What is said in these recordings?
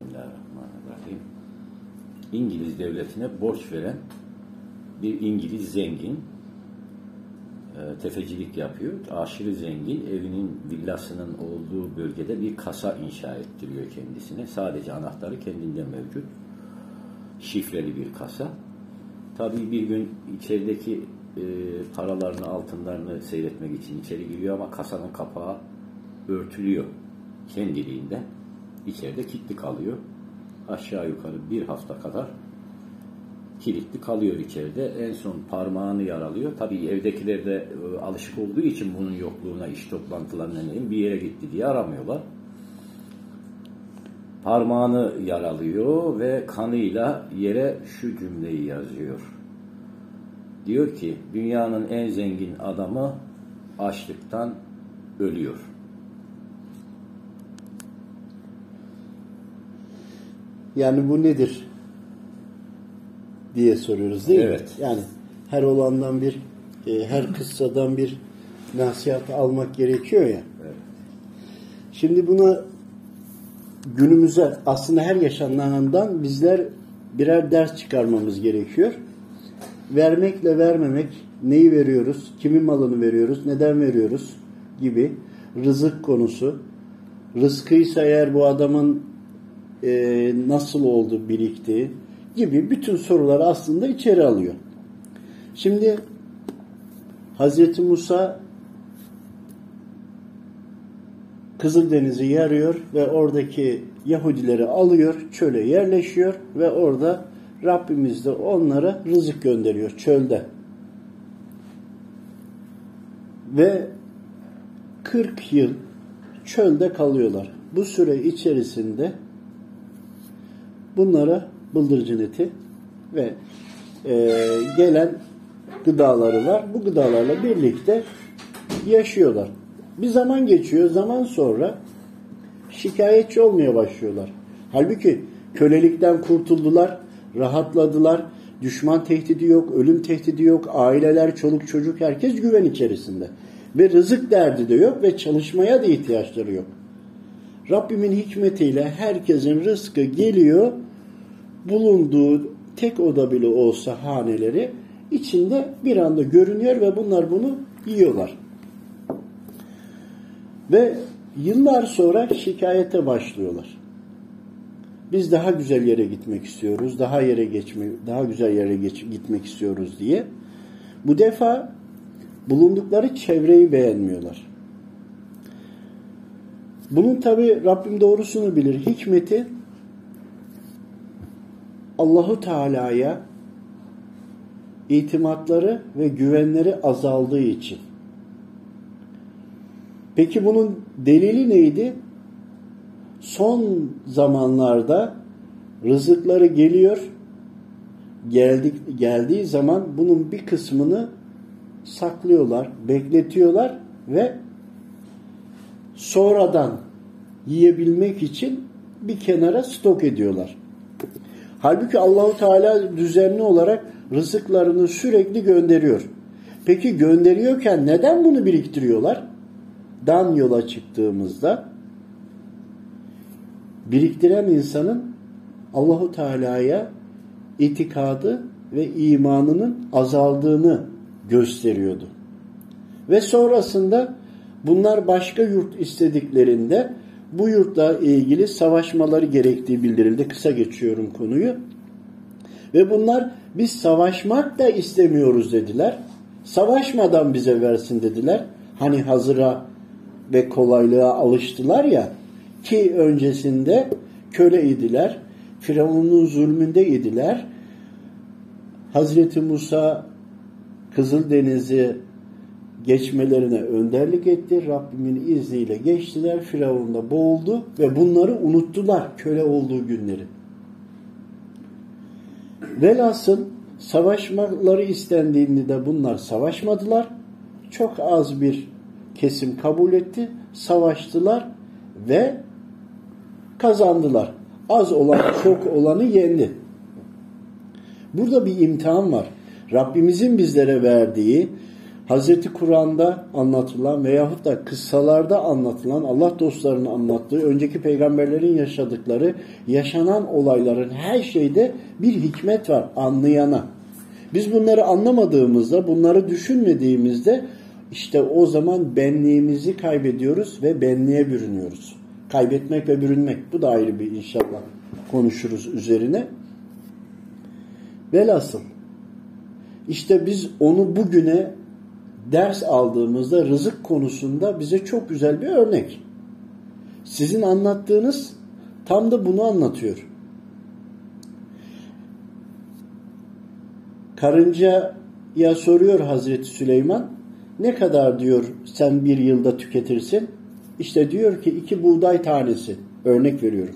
Bismillahirrahmanirrahim. İngiliz devletine borç veren bir İngiliz zengin e, tefecilik yapıyor. Aşırı zengin evinin villasının olduğu bölgede bir kasa inşa ettiriyor kendisine. Sadece anahtarı kendinde mevcut. Şifreli bir kasa. Tabii bir gün içerideki e, paralarını, altınlarını seyretmek için içeri giriyor ama kasanın kapağı örtülüyor kendiliğinden. İçeride kilitli kalıyor. Aşağı yukarı bir hafta kadar kilitli kalıyor içeride. En son parmağını yaralıyor. Tabii evdekiler de e, alışık olduğu için bunun yokluğuna, iş toplantılarına bir yere gitti diye aramıyorlar. Parmağını yaralıyor ve kanıyla yere şu cümleyi yazıyor. Diyor ki dünyanın en zengin adamı açlıktan ölüyor. Yani bu nedir diye soruyoruz değil Evet. mi? Yani her olandan bir, e, her kıssadan bir nasihat almak gerekiyor ya. Evet. Şimdi buna günümüze aslında her yaşanandan bizler birer ders çıkarmamız gerekiyor. Vermekle vermemek, neyi veriyoruz, kimin malını veriyoruz, neden veriyoruz gibi rızık konusu. Rızkıysa eğer bu adamın e, nasıl oldu birikti gibi bütün soruları aslında içeri alıyor. Şimdi Hazreti Musa Kızıldeniz'i yarıyor ve oradaki Yahudileri alıyor, çöle yerleşiyor ve orada Rabbimiz de onlara rızık gönderiyor çölde. Ve 40 yıl çölde kalıyorlar. Bu süre içerisinde bunlara bıldırcın eti ve e, gelen gıdaları var. Bu gıdalarla birlikte yaşıyorlar. Bir zaman geçiyor. Zaman sonra şikayetçi olmaya başlıyorlar. Halbuki kölelikten kurtuldular, rahatladılar. Düşman tehdidi yok, ölüm tehdidi yok. Aileler, çoluk çocuk herkes güven içerisinde. Ve rızık derdi de yok ve çalışmaya da ihtiyaçları yok. Rabbimin hikmetiyle herkesin rızkı geliyor. Bulunduğu tek oda bile olsa haneleri içinde bir anda görünüyor ve bunlar bunu yiyorlar. Ve yıllar sonra şikayete başlıyorlar. Biz daha güzel yere gitmek istiyoruz, daha yere geçme, daha güzel yere geç, gitmek istiyoruz diye. Bu defa bulundukları çevreyi beğenmiyorlar. Bunun tabi Rabbim doğrusunu bilir. Hikmeti Allahu Teala'ya itimatları ve güvenleri azaldığı için. Peki bunun delili neydi? Son zamanlarda rızıkları geliyor. Geldik, geldiği zaman bunun bir kısmını saklıyorlar, bekletiyorlar ve sonradan yiyebilmek için bir kenara stok ediyorlar. Halbuki Allahu Teala düzenli olarak rızıklarını sürekli gönderiyor. Peki gönderiyorken neden bunu biriktiriyorlar? Dan yola çıktığımızda biriktiren insanın Allahu Teala'ya itikadı ve imanının azaldığını gösteriyordu. Ve sonrasında bunlar başka yurt istediklerinde bu yurtla ilgili savaşmaları gerektiği bildirildi. Kısa geçiyorum konuyu. Ve bunlar biz savaşmak da istemiyoruz dediler. Savaşmadan bize versin dediler. Hani hazıra ve kolaylığa alıştılar ya ki öncesinde köle idiler. Firavun'un zulmünde idiler. Hazreti Musa Kızıldeniz'i geçmelerine önderlik etti. Rabbimin izniyle geçtiler. Firavun da boğuldu ve bunları unuttular köle olduğu günleri. Velhasıl savaşmaları istendiğinde de bunlar savaşmadılar. Çok az bir kesim kabul etti. Savaştılar ve kazandılar. Az olan çok olanı yendi. Burada bir imtihan var. Rabbimizin bizlere verdiği Hazreti Kur'an'da anlatılan veyahut da kıssalarda anlatılan Allah dostlarının anlattığı, önceki peygamberlerin yaşadıkları, yaşanan olayların her şeyde bir hikmet var anlayana. Biz bunları anlamadığımızda, bunları düşünmediğimizde işte o zaman benliğimizi kaybediyoruz ve benliğe bürünüyoruz. Kaybetmek ve bürünmek. Bu da ayrı bir inşallah konuşuruz üzerine. Velhasıl işte biz onu bugüne ders aldığımızda rızık konusunda bize çok güzel bir örnek. Sizin anlattığınız tam da bunu anlatıyor. Karıncaya soruyor Hazreti Süleyman ne kadar diyor sen bir yılda tüketirsin? İşte diyor ki iki buğday tanesi örnek veriyorum.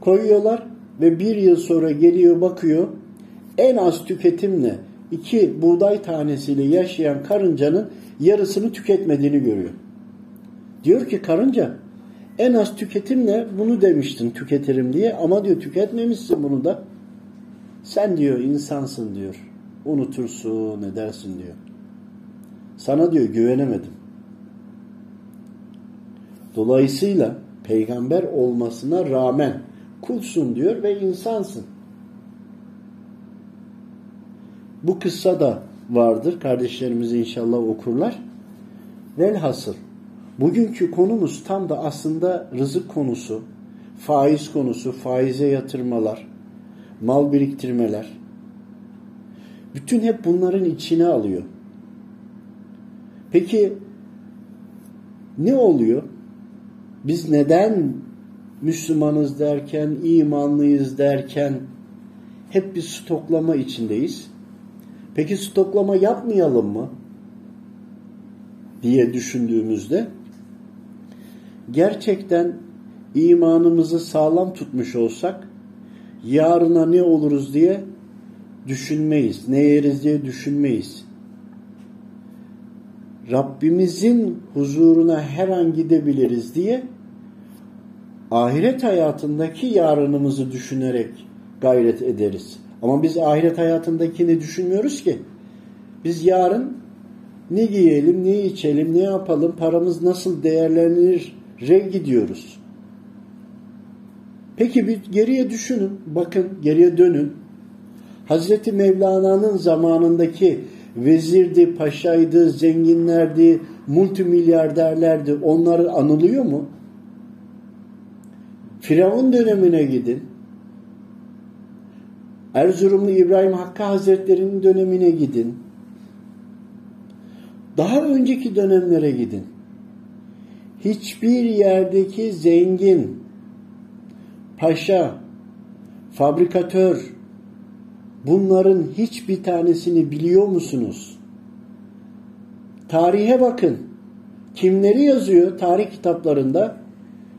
Koyuyorlar ve bir yıl sonra geliyor bakıyor en az tüketimle iki buğday tanesiyle yaşayan karıncanın yarısını tüketmediğini görüyor. Diyor ki karınca en az tüketimle bunu demiştin tüketirim diye ama diyor tüketmemişsin bunu da. Sen diyor insansın diyor. Unutursun edersin diyor. Sana diyor güvenemedim. Dolayısıyla peygamber olmasına rağmen kulsun diyor ve insansın. Bu kıssa da vardır. Kardeşlerimiz inşallah okurlar. Velhasıl bugünkü konumuz tam da aslında rızık konusu, faiz konusu, faize yatırmalar, mal biriktirmeler. Bütün hep bunların içine alıyor. Peki ne oluyor? Biz neden Müslümanız derken, imanlıyız derken hep bir stoklama içindeyiz? Peki stoklama yapmayalım mı? diye düşündüğümüzde gerçekten imanımızı sağlam tutmuş olsak yarına ne oluruz diye düşünmeyiz. Ne yeriz diye düşünmeyiz. Rabbimizin huzuruna her an gidebiliriz diye ahiret hayatındaki yarınımızı düşünerek gayret ederiz. Ama biz ahiret hayatındakini düşünmüyoruz ki. Biz yarın ne giyelim, ne içelim, ne yapalım, paramız nasıl değerlenir re gidiyoruz. Peki bir geriye düşünün, bakın geriye dönün. Hazreti Mevlana'nın zamanındaki vezirdi, paşaydı, zenginlerdi, multimilyarderlerdi. Onları anılıyor mu? Firavun dönemine gidin. Erzurumlu İbrahim Hakkı Hazretleri'nin dönemine gidin. Daha önceki dönemlere gidin. Hiçbir yerdeki zengin, paşa, fabrikatör, bunların hiçbir tanesini biliyor musunuz? Tarihe bakın. Kimleri yazıyor tarih kitaplarında?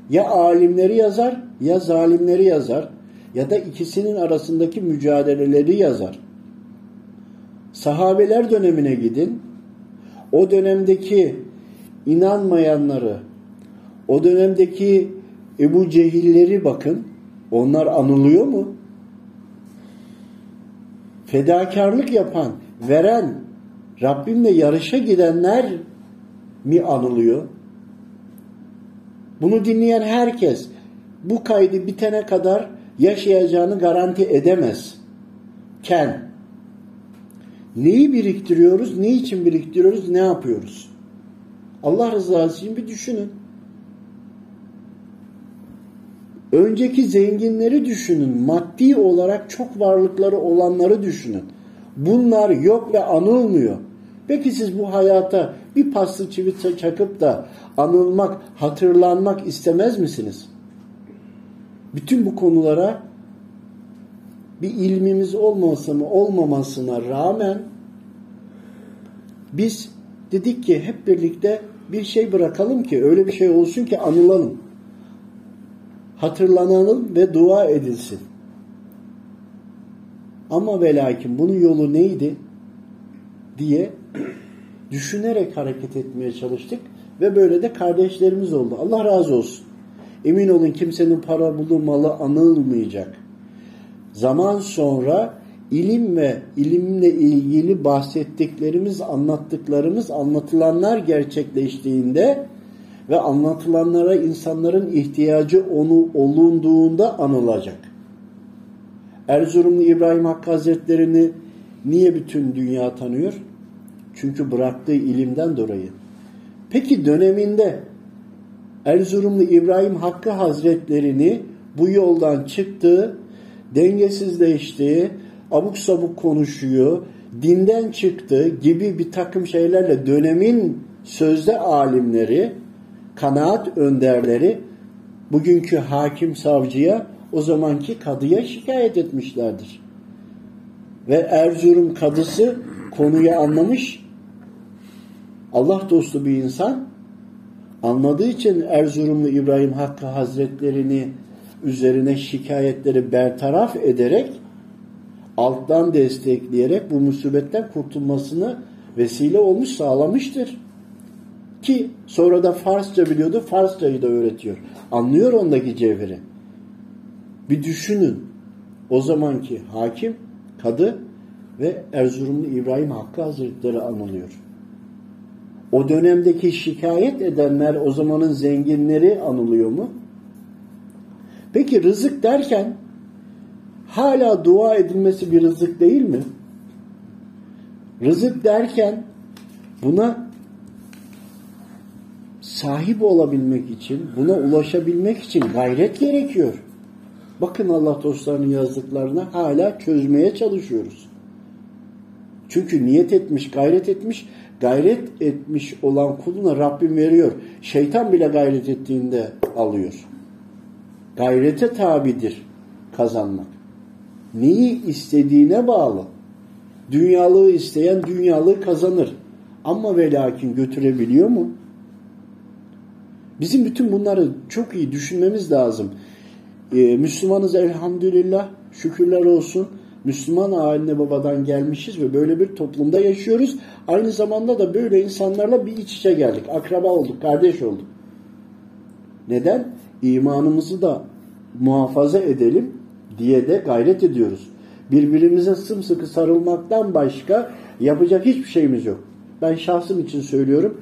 Ya alimleri yazar ya zalimleri yazar ya da ikisinin arasındaki mücadeleleri yazar. Sahabeler dönemine gidin. O dönemdeki inanmayanları, o dönemdeki Ebu Cehilleri bakın. Onlar anılıyor mu? Fedakarlık yapan, veren, Rabbimle yarışa gidenler mi anılıyor? Bunu dinleyen herkes bu kaydı bitene kadar yaşayacağını garanti edemez. Ken. Neyi biriktiriyoruz, ne için biriktiriyoruz, ne yapıyoruz? Allah rızası için bir düşünün. Önceki zenginleri düşünün. Maddi olarak çok varlıkları olanları düşünün. Bunlar yok ve anılmıyor. Peki siz bu hayata bir paslı çivit çakıp da anılmak, hatırlanmak istemez misiniz? Bütün bu konulara bir ilmimiz olmasa mı olmamasına rağmen biz dedik ki hep birlikte bir şey bırakalım ki öyle bir şey olsun ki anılalım. Hatırlanalım ve dua edilsin. Ama ve lakin bunun yolu neydi diye düşünerek hareket etmeye çalıştık ve böyle de kardeşlerimiz oldu. Allah razı olsun. Emin olun kimsenin para bulduğu malı anılmayacak. Zaman sonra ilim ve ilimle ilgili bahsettiklerimiz, anlattıklarımız, anlatılanlar gerçekleştiğinde ve anlatılanlara insanların ihtiyacı onu olunduğunda anılacak. Erzurumlu İbrahim Hakkı Hazretleri'ni niye bütün dünya tanıyor? Çünkü bıraktığı ilimden dolayı. Peki döneminde Erzurumlu İbrahim Hakkı Hazretlerini bu yoldan çıktığı, dengesizleştiği, abuk sabuk konuşuyor, dinden çıktı gibi bir takım şeylerle dönemin sözde alimleri, kanaat önderleri bugünkü hakim savcıya o zamanki kadıya şikayet etmişlerdir. Ve Erzurum kadısı konuyu anlamış. Allah dostu bir insan anladığı için Erzurumlu İbrahim Hakkı Hazretlerini üzerine şikayetleri bertaraf ederek alttan destekleyerek bu musibetten kurtulmasını vesile olmuş sağlamıştır. Ki sonra da Farsça biliyordu, Farsçayı da öğretiyor. Anlıyor ondaki cevheri. Bir düşünün. O zamanki hakim, kadı ve Erzurumlu İbrahim Hakkı Hazretleri anılıyor. O dönemdeki şikayet edenler o zamanın zenginleri anılıyor mu? Peki rızık derken hala dua edilmesi bir rızık değil mi? Rızık derken buna sahip olabilmek için, buna ulaşabilmek için gayret gerekiyor. Bakın Allah dostlarının yazdıklarına hala çözmeye çalışıyoruz. Çünkü niyet etmiş, gayret etmiş, gayret etmiş olan kuluna Rabbim veriyor. Şeytan bile gayret ettiğinde alıyor. Gayrete tabidir kazanmak. Neyi istediğine bağlı. Dünyalığı isteyen dünyalığı kazanır. Ama ve lakin götürebiliyor mu? Bizim bütün bunları çok iyi düşünmemiz lazım. Ee, Müslümanız elhamdülillah, şükürler olsun. Müslüman aile babadan gelmişiz ve böyle bir toplumda yaşıyoruz. Aynı zamanda da böyle insanlarla bir iç içe geldik. Akraba olduk, kardeş olduk. Neden? İmanımızı da muhafaza edelim diye de gayret ediyoruz. Birbirimize sımsıkı sarılmaktan başka yapacak hiçbir şeyimiz yok. Ben şahsım için söylüyorum.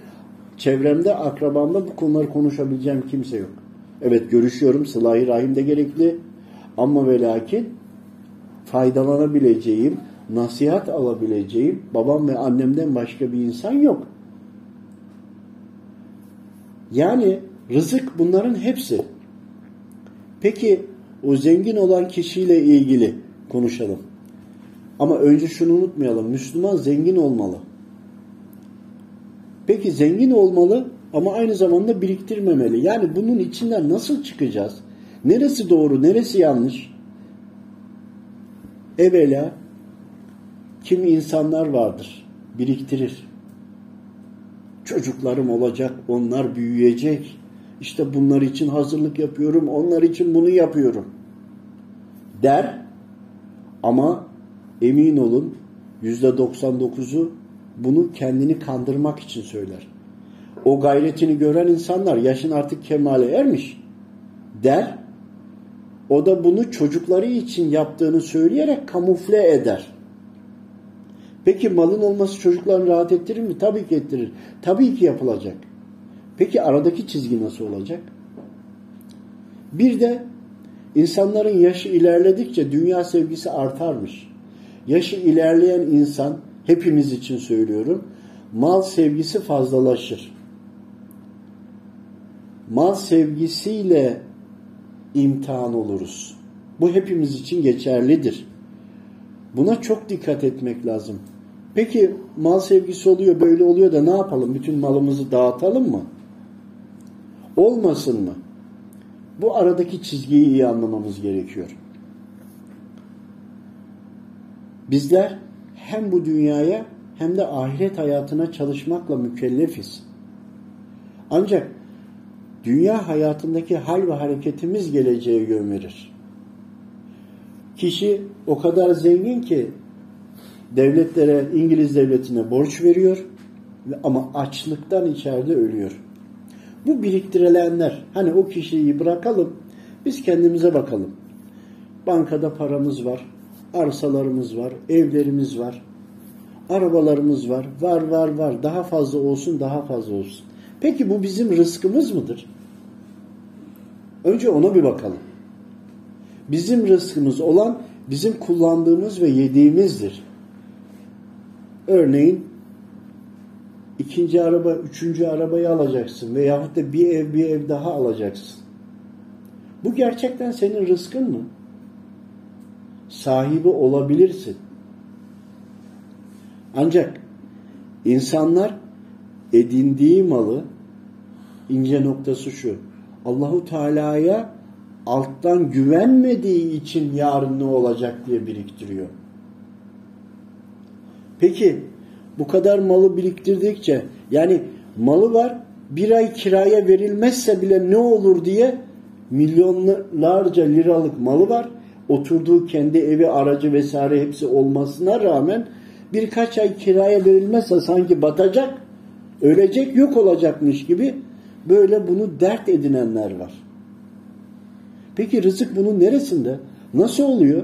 Çevremde, akrabamda bu konuları konuşabileceğim kimse yok. Evet görüşüyorum. Sıla-i Rahim de gerekli. Ama ve lakin faydalanabileceğim, nasihat alabileceğim babam ve annemden başka bir insan yok. Yani rızık bunların hepsi. Peki o zengin olan kişiyle ilgili konuşalım. Ama önce şunu unutmayalım. Müslüman zengin olmalı. Peki zengin olmalı ama aynı zamanda biriktirmemeli. Yani bunun içinden nasıl çıkacağız? Neresi doğru, neresi yanlış? Evvela kimi insanlar vardır, biriktirir. Çocuklarım olacak, onlar büyüyecek. İşte bunlar için hazırlık yapıyorum, onlar için bunu yapıyorum. Der ama emin olun yüzde 99'u bunu kendini kandırmak için söyler. O gayretini gören insanlar yaşın artık kemale ermiş der. O da bunu çocukları için yaptığını söyleyerek kamufle eder. Peki malın olması çocuklarını rahat ettirir mi? Tabii ki ettirir. Tabii ki yapılacak. Peki aradaki çizgi nasıl olacak? Bir de insanların yaşı ilerledikçe dünya sevgisi artarmış. Yaşı ilerleyen insan hepimiz için söylüyorum. Mal sevgisi fazlalaşır. Mal sevgisiyle imtihan oluruz. Bu hepimiz için geçerlidir. Buna çok dikkat etmek lazım. Peki mal sevgisi oluyor böyle oluyor da ne yapalım? Bütün malımızı dağıtalım mı? Olmasın mı? Bu aradaki çizgiyi iyi anlamamız gerekiyor. Bizler hem bu dünyaya hem de ahiret hayatına çalışmakla mükellefiz. Ancak dünya hayatındaki hal ve hareketimiz geleceğe yön verir. Kişi o kadar zengin ki devletlere, İngiliz devletine borç veriyor ama açlıktan içeride ölüyor. Bu biriktirilenler, hani o kişiyi bırakalım, biz kendimize bakalım. Bankada paramız var, arsalarımız var, evlerimiz var, arabalarımız var, var var var, daha fazla olsun, daha fazla olsun. Peki bu bizim rızkımız mıdır? Önce ona bir bakalım. Bizim rızkımız olan bizim kullandığımız ve yediğimizdir. Örneğin ikinci araba, üçüncü arabayı alacaksın veyahut da bir ev bir ev daha alacaksın. Bu gerçekten senin rızkın mı? Sahibi olabilirsin. Ancak insanlar edindiği malı ince noktası şu. Allahu Teala'ya alttan güvenmediği için yarın ne olacak diye biriktiriyor. Peki bu kadar malı biriktirdikçe yani malı var bir ay kiraya verilmezse bile ne olur diye milyonlarca liralık malı var. Oturduğu kendi evi, aracı vesaire hepsi olmasına rağmen birkaç ay kiraya verilmezse sanki batacak, ölecek, yok olacakmış gibi böyle bunu dert edinenler var. Peki rızık bunun neresinde? Nasıl oluyor?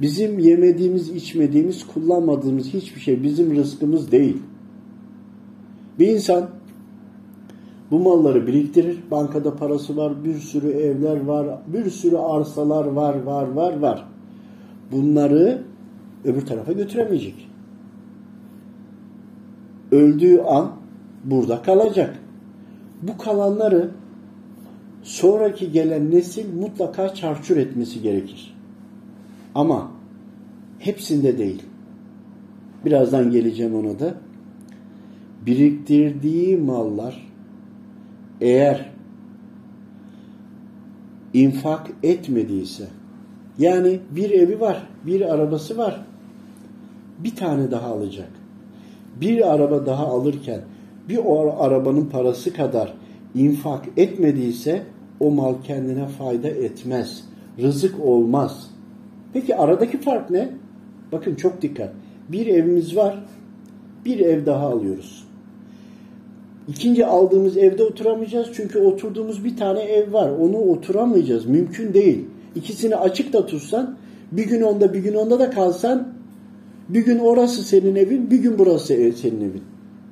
Bizim yemediğimiz, içmediğimiz, kullanmadığımız hiçbir şey bizim rızkımız değil. Bir insan bu malları biriktirir. Bankada parası var, bir sürü evler var, bir sürü arsalar var, var, var, var. Bunları öbür tarafa götüremeyecek. Öldüğü an burada kalacak. Bu kalanları sonraki gelen nesil mutlaka çarçur etmesi gerekir. Ama hepsinde değil. Birazdan geleceğim ona da. Biriktirdiği mallar eğer infak etmediyse yani bir evi var, bir arabası var. Bir tane daha alacak. Bir araba daha alırken bir o arabanın parası kadar infak etmediyse o mal kendine fayda etmez. Rızık olmaz. Peki aradaki fark ne? Bakın çok dikkat. Bir evimiz var. Bir ev daha alıyoruz. İkinci aldığımız evde oturamayacağız. Çünkü oturduğumuz bir tane ev var. Onu oturamayacağız. Mümkün değil. İkisini açık da tutsan bir gün onda bir gün onda da kalsan bir gün orası senin evin bir gün burası senin evin.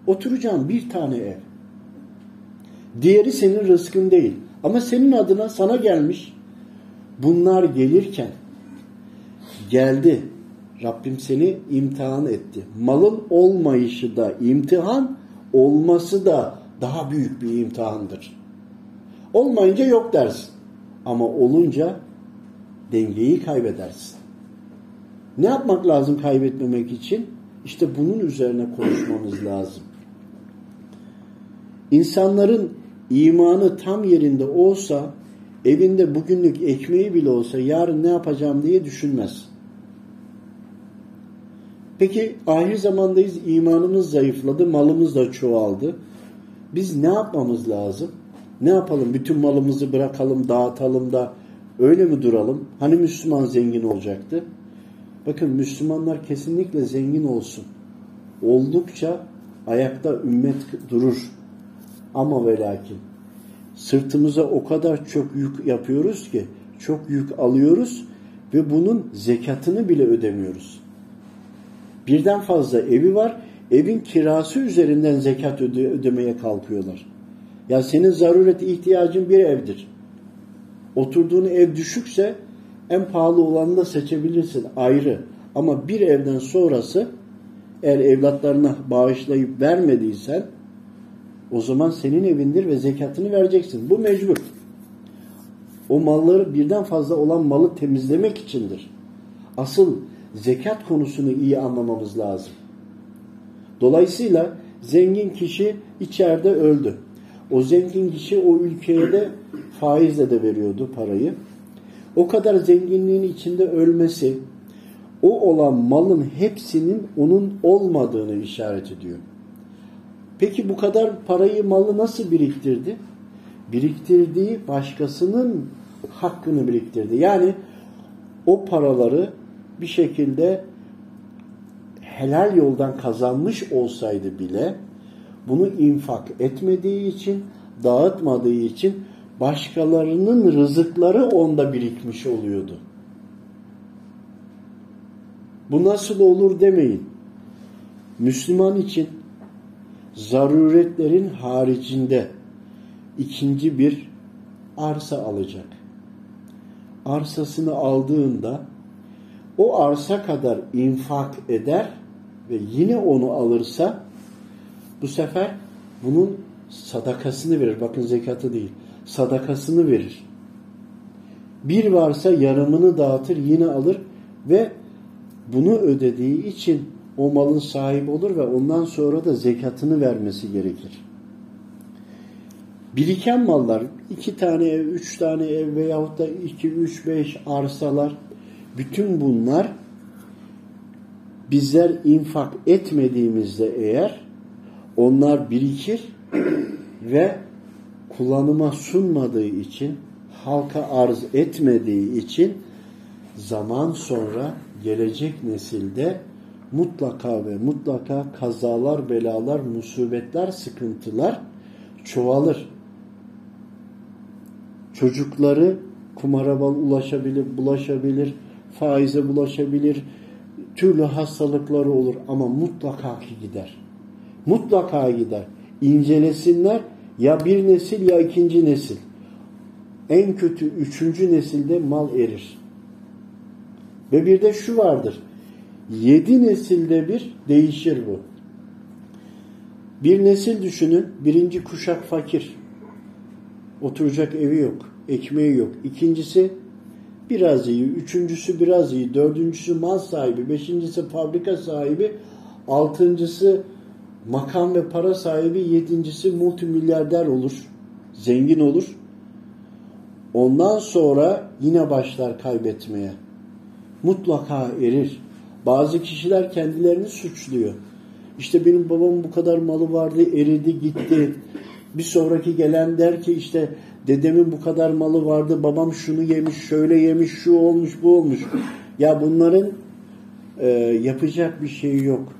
Oturacağın bir tane ev. Diğeri senin rızkın değil. Ama senin adına sana gelmiş. Bunlar gelirken geldi. Rabbim seni imtihan etti. Malın olmayışı da imtihan, olması da daha büyük bir imtihandır. Olmayınca yok dersin. Ama olunca dengeyi kaybedersin. Ne yapmak lazım kaybetmemek için? İşte bunun üzerine konuşmamız lazım. İnsanların imanı tam yerinde olsa evinde bugünlük ekmeği bile olsa yarın ne yapacağım diye düşünmez. Peki ahir zamandayız imanımız zayıfladı, malımız da çoğaldı. Biz ne yapmamız lazım? Ne yapalım? Bütün malımızı bırakalım, dağıtalım da öyle mi duralım? Hani Müslüman zengin olacaktı? Bakın Müslümanlar kesinlikle zengin olsun. Oldukça ayakta ümmet durur. Ama ve lakin sırtımıza o kadar çok yük yapıyoruz ki çok yük alıyoruz ve bunun zekatını bile ödemiyoruz. Birden fazla evi var. Evin kirası üzerinden zekat öde ödemeye kalkıyorlar. Ya senin zaruret ihtiyacın bir evdir. Oturduğun ev düşükse en pahalı olanı da seçebilirsin ayrı. Ama bir evden sonrası eğer evlatlarına bağışlayıp vermediysen o zaman senin evindir ve zekatını vereceksin. Bu mecbur. O malları birden fazla olan malı temizlemek içindir. Asıl zekat konusunu iyi anlamamız lazım. Dolayısıyla zengin kişi içeride öldü. O zengin kişi o ülkeye de faizle de veriyordu parayı. O kadar zenginliğin içinde ölmesi o olan malın hepsinin onun olmadığını işaret ediyor. Peki bu kadar parayı, malı nasıl biriktirdi? Biriktirdiği başkasının hakkını biriktirdi. Yani o paraları bir şekilde helal yoldan kazanmış olsaydı bile bunu infak etmediği için, dağıtmadığı için başkalarının rızıkları onda birikmiş oluyordu. Bu nasıl olur demeyin. Müslüman için zaruretlerin haricinde ikinci bir arsa alacak. Arsasını aldığında o arsa kadar infak eder ve yine onu alırsa bu sefer bunun sadakasını verir. Bakın zekatı değil. Sadakasını verir. Bir varsa yarımını dağıtır yine alır ve bunu ödediği için o malın sahibi olur ve ondan sonra da zekatını vermesi gerekir. Biriken mallar, iki tane ev, üç tane ev veyahut da iki, üç, beş arsalar, bütün bunlar bizler infak etmediğimizde eğer onlar birikir ve kullanıma sunmadığı için halka arz etmediği için zaman sonra gelecek nesilde mutlaka ve mutlaka kazalar, belalar, musibetler, sıkıntılar çoğalır. Çocukları kumara ulaşabilir, bulaşabilir, faize bulaşabilir, türlü hastalıkları olur ama mutlaka ki gider. Mutlaka gider. İncelesinler ya bir nesil ya ikinci nesil. En kötü üçüncü nesilde mal erir. Ve bir de şu vardır. Yedi nesilde bir değişir bu. Bir nesil düşünün. Birinci kuşak fakir. Oturacak evi yok. Ekmeği yok. İkincisi biraz iyi. Üçüncüsü biraz iyi. Dördüncüsü mal sahibi. Beşincisi fabrika sahibi. Altıncısı makam ve para sahibi. Yedincisi multimilyarder olur. Zengin olur. Ondan sonra yine başlar kaybetmeye. Mutlaka erir. Bazı kişiler kendilerini suçluyor. İşte benim babam bu kadar malı vardı, eridi, gitti. Bir sonraki gelen der ki işte dedemin bu kadar malı vardı, babam şunu yemiş, şöyle yemiş, şu olmuş, bu olmuş. Ya bunların e, yapacak bir şeyi yok.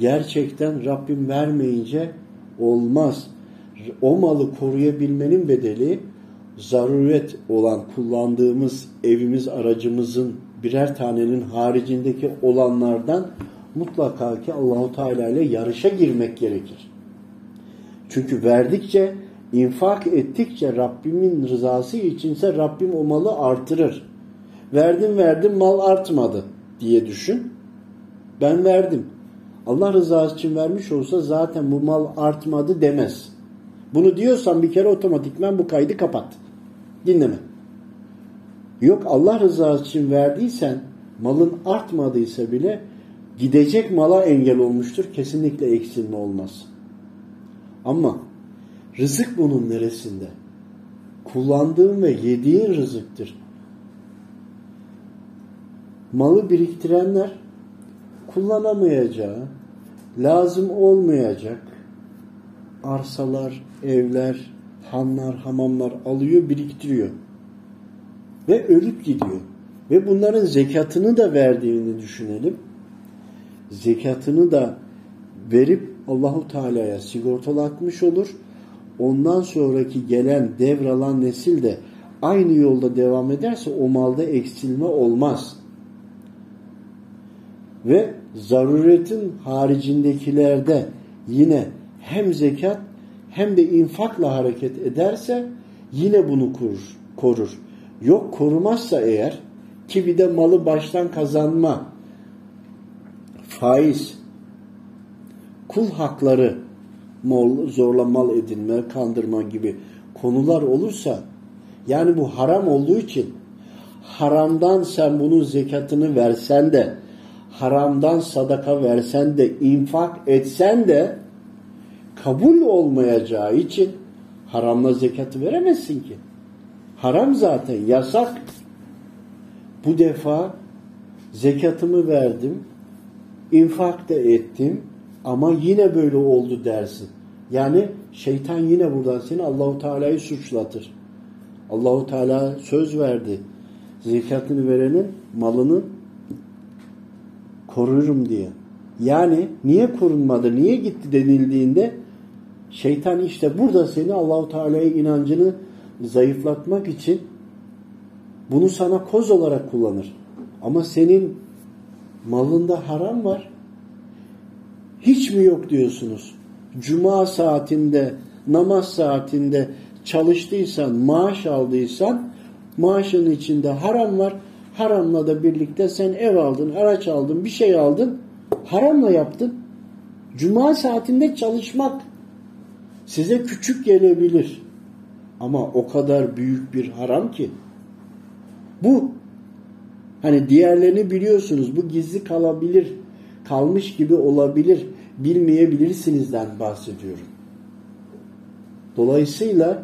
Gerçekten Rabbim vermeyince olmaz. O malı koruyabilmenin bedeli zaruret olan kullandığımız evimiz, aracımızın birer tanenin haricindeki olanlardan mutlaka ki Allahu Teala ile yarışa girmek gerekir. Çünkü verdikçe, infak ettikçe Rabbimin rızası içinse Rabbim o malı artırır. Verdim verdim mal artmadı diye düşün. Ben verdim. Allah rızası için vermiş olsa zaten bu mal artmadı demez. Bunu diyorsan bir kere otomatikman bu kaydı kapat. Dinleme. Yok Allah rızası için verdiysen malın artmadıysa bile gidecek mala engel olmuştur. Kesinlikle eksilme olmaz. Ama rızık bunun neresinde? Kullandığın ve yediğin rızıktır. Malı biriktirenler kullanamayacağı, lazım olmayacak arsalar, evler, hanlar, hamamlar alıyor, biriktiriyor. Ve ölüp gidiyor. Ve bunların zekatını da verdiğini düşünelim. Zekatını da verip Allahu Teala'ya sigortalatmış olur. Ondan sonraki gelen devralan nesil de aynı yolda devam ederse o malda eksilme olmaz. Ve zaruretin haricindekilerde yine hem zekat hem de infakla hareket ederse yine bunu korur. korur. Yok korumazsa eğer ki bir de malı baştan kazanma, faiz, kul hakları, mal, zorla mal edinme, kandırma gibi konular olursa yani bu haram olduğu için haramdan sen bunun zekatını versen de haramdan sadaka versen de infak etsen de kabul olmayacağı için haramla zekatı veremezsin ki. Haram zaten yasak. Bu defa zekatımı verdim, infak da ettim ama yine böyle oldu dersin. Yani şeytan yine buradan seni Allahu Teala'yı suçlatır. Allahu Teala söz verdi. Zekatını verenin malını korurum diye. Yani niye korunmadı, niye gitti denildiğinde şeytan işte burada seni Allahu Teala'ya inancını zayıflatmak için bunu sana koz olarak kullanır. Ama senin malında haram var. Hiç mi yok diyorsunuz? Cuma saatinde, namaz saatinde çalıştıysan, maaş aldıysan maaşın içinde haram var. Haramla da birlikte sen ev aldın, araç aldın, bir şey aldın. Haramla yaptın. Cuma saatinde çalışmak size küçük gelebilir. Ama o kadar büyük bir haram ki. Bu hani diğerlerini biliyorsunuz. Bu gizli kalabilir. Kalmış gibi olabilir. Bilmeyebilirsinizden bahsediyorum. Dolayısıyla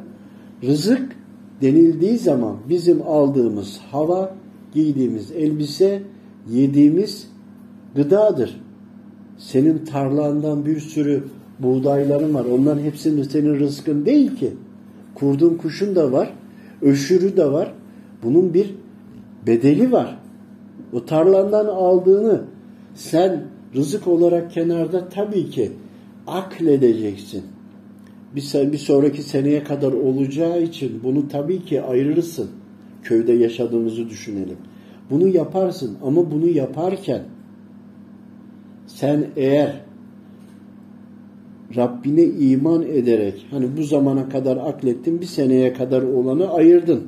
rızık denildiği zaman bizim aldığımız hava, giydiğimiz elbise, yediğimiz gıdadır. Senin tarlandan bir sürü buğdayların var. Onların hepsinin senin rızkın değil ki. Kurdun kuşun da var. Öşürü de var. Bunun bir bedeli var. O tarlandan aldığını sen rızık olarak kenarda tabii ki akledeceksin. Bir, bir sonraki seneye kadar olacağı için bunu tabii ki ayırırsın. Köyde yaşadığımızı düşünelim. Bunu yaparsın ama bunu yaparken sen eğer Rabbine iman ederek hani bu zamana kadar aklettin bir seneye kadar olanı ayırdın.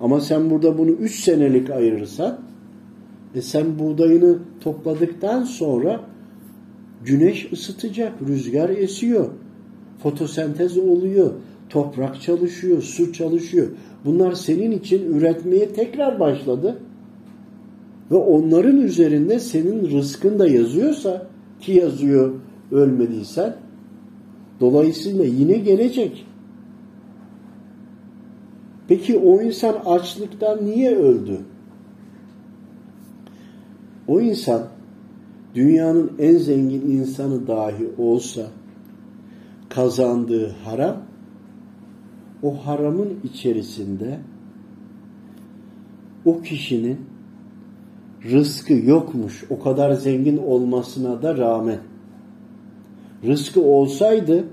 Ama sen burada bunu üç senelik ayırırsan e sen buğdayını topladıktan sonra güneş ısıtacak, rüzgar esiyor, fotosentez oluyor, toprak çalışıyor, su çalışıyor. Bunlar senin için üretmeye tekrar başladı. Ve onların üzerinde senin rızkın da yazıyorsa ki yazıyor ölmediysen dolayısıyla yine gelecek. Peki o insan açlıktan niye öldü? O insan dünyanın en zengin insanı dahi olsa kazandığı haram o haramın içerisinde o kişinin rızkı yokmuş o kadar zengin olmasına da rağmen rızkı olsaydı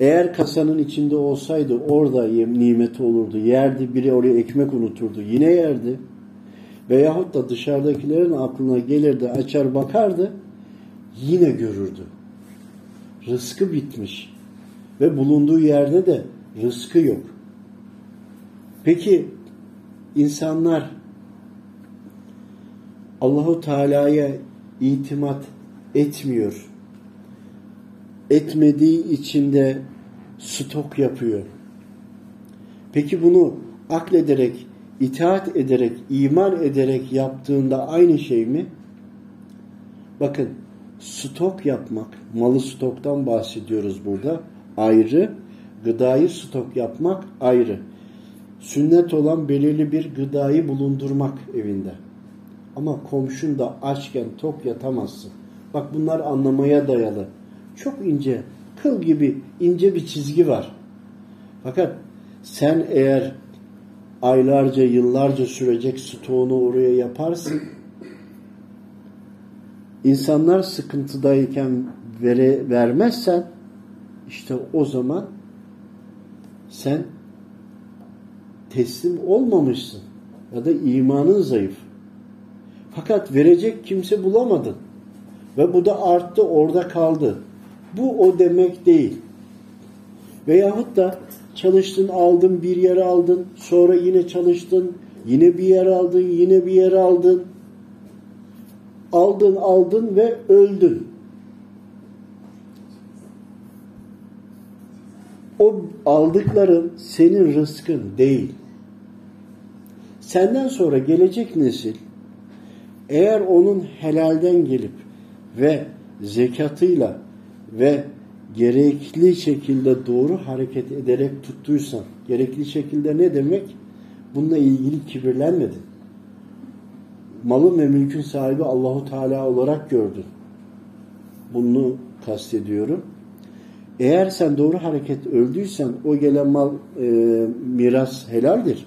eğer kasanın içinde olsaydı orada nimeti olurdu. Yerdi biri oraya ekmek unuturdu. Yine yerdi. Veyahut da dışarıdakilerin aklına gelirdi açar bakardı yine görürdü. Rızkı bitmiş. Ve bulunduğu yerde de rızkı yok. Peki insanlar Allahu Teala'ya itimat etmiyor. Etmediği için de stok yapıyor. Peki bunu aklederek, itaat ederek, iman ederek yaptığında aynı şey mi? Bakın stok yapmak, malı stoktan bahsediyoruz burada. Ayrı, gıdayı stok yapmak ayrı. Sünnet olan belirli bir gıdayı bulundurmak evinde. Ama komşun da açken tok yatamazsın. Bak bunlar anlamaya dayalı. Çok ince, kıl gibi ince bir çizgi var. Fakat sen eğer aylarca, yıllarca sürecek stoğunu oraya yaparsın. İnsanlar sıkıntıdayken vere, vermezsen işte o zaman sen teslim olmamışsın ya da imanın zayıf. Fakat verecek kimse bulamadın. Ve bu da arttı orada kaldı. Bu o demek değil. Veyahut da çalıştın aldın bir yer aldın sonra yine çalıştın yine bir yer aldın yine bir yer aldın aldın aldın ve öldün. O aldıkların senin rızkın değil. Senden sonra gelecek nesil eğer onun helalden gelip ve zekatıyla ve gerekli şekilde doğru hareket ederek tuttuysan, gerekli şekilde ne demek? Bununla ilgili kibirlenmedin. Malın ve mülkün sahibi Allahu Teala olarak gördün. Bunu kastediyorum. Eğer sen doğru hareket öldüysen o gelen mal e, miras helaldir.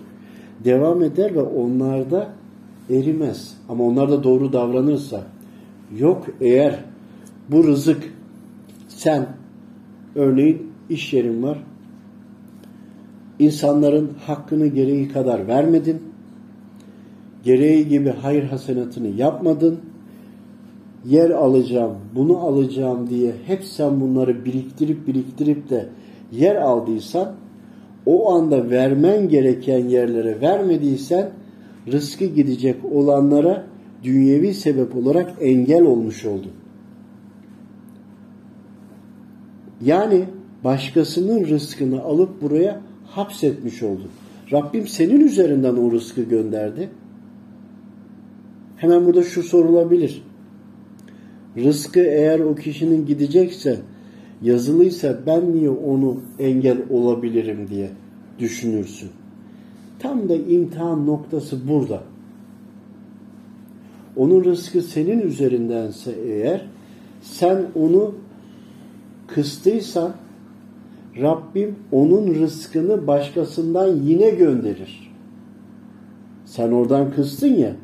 Devam eder ve onlarda erimez. Ama onlar da doğru davranırsa yok eğer bu rızık sen örneğin iş yerin var insanların hakkını gereği kadar vermedin gereği gibi hayır hasenatını yapmadın. Yer alacağım, bunu alacağım diye hep sen bunları biriktirip biriktirip de yer aldıysan o anda vermen gereken yerlere vermediysen rızkı gidecek olanlara dünyevi sebep olarak engel olmuş oldun. Yani başkasının rızkını alıp buraya hapsetmiş oldun. Rabbim senin üzerinden o rızkı gönderdi. Hemen burada şu sorulabilir. Rızkı eğer o kişinin gidecekse, yazılıysa ben niye onu engel olabilirim diye düşünürsün. Tam da imtihan noktası burada. Onun rızkı senin üzerindense eğer sen onu kıstıysan Rabbim onun rızkını başkasından yine gönderir. Sen oradan kıstın ya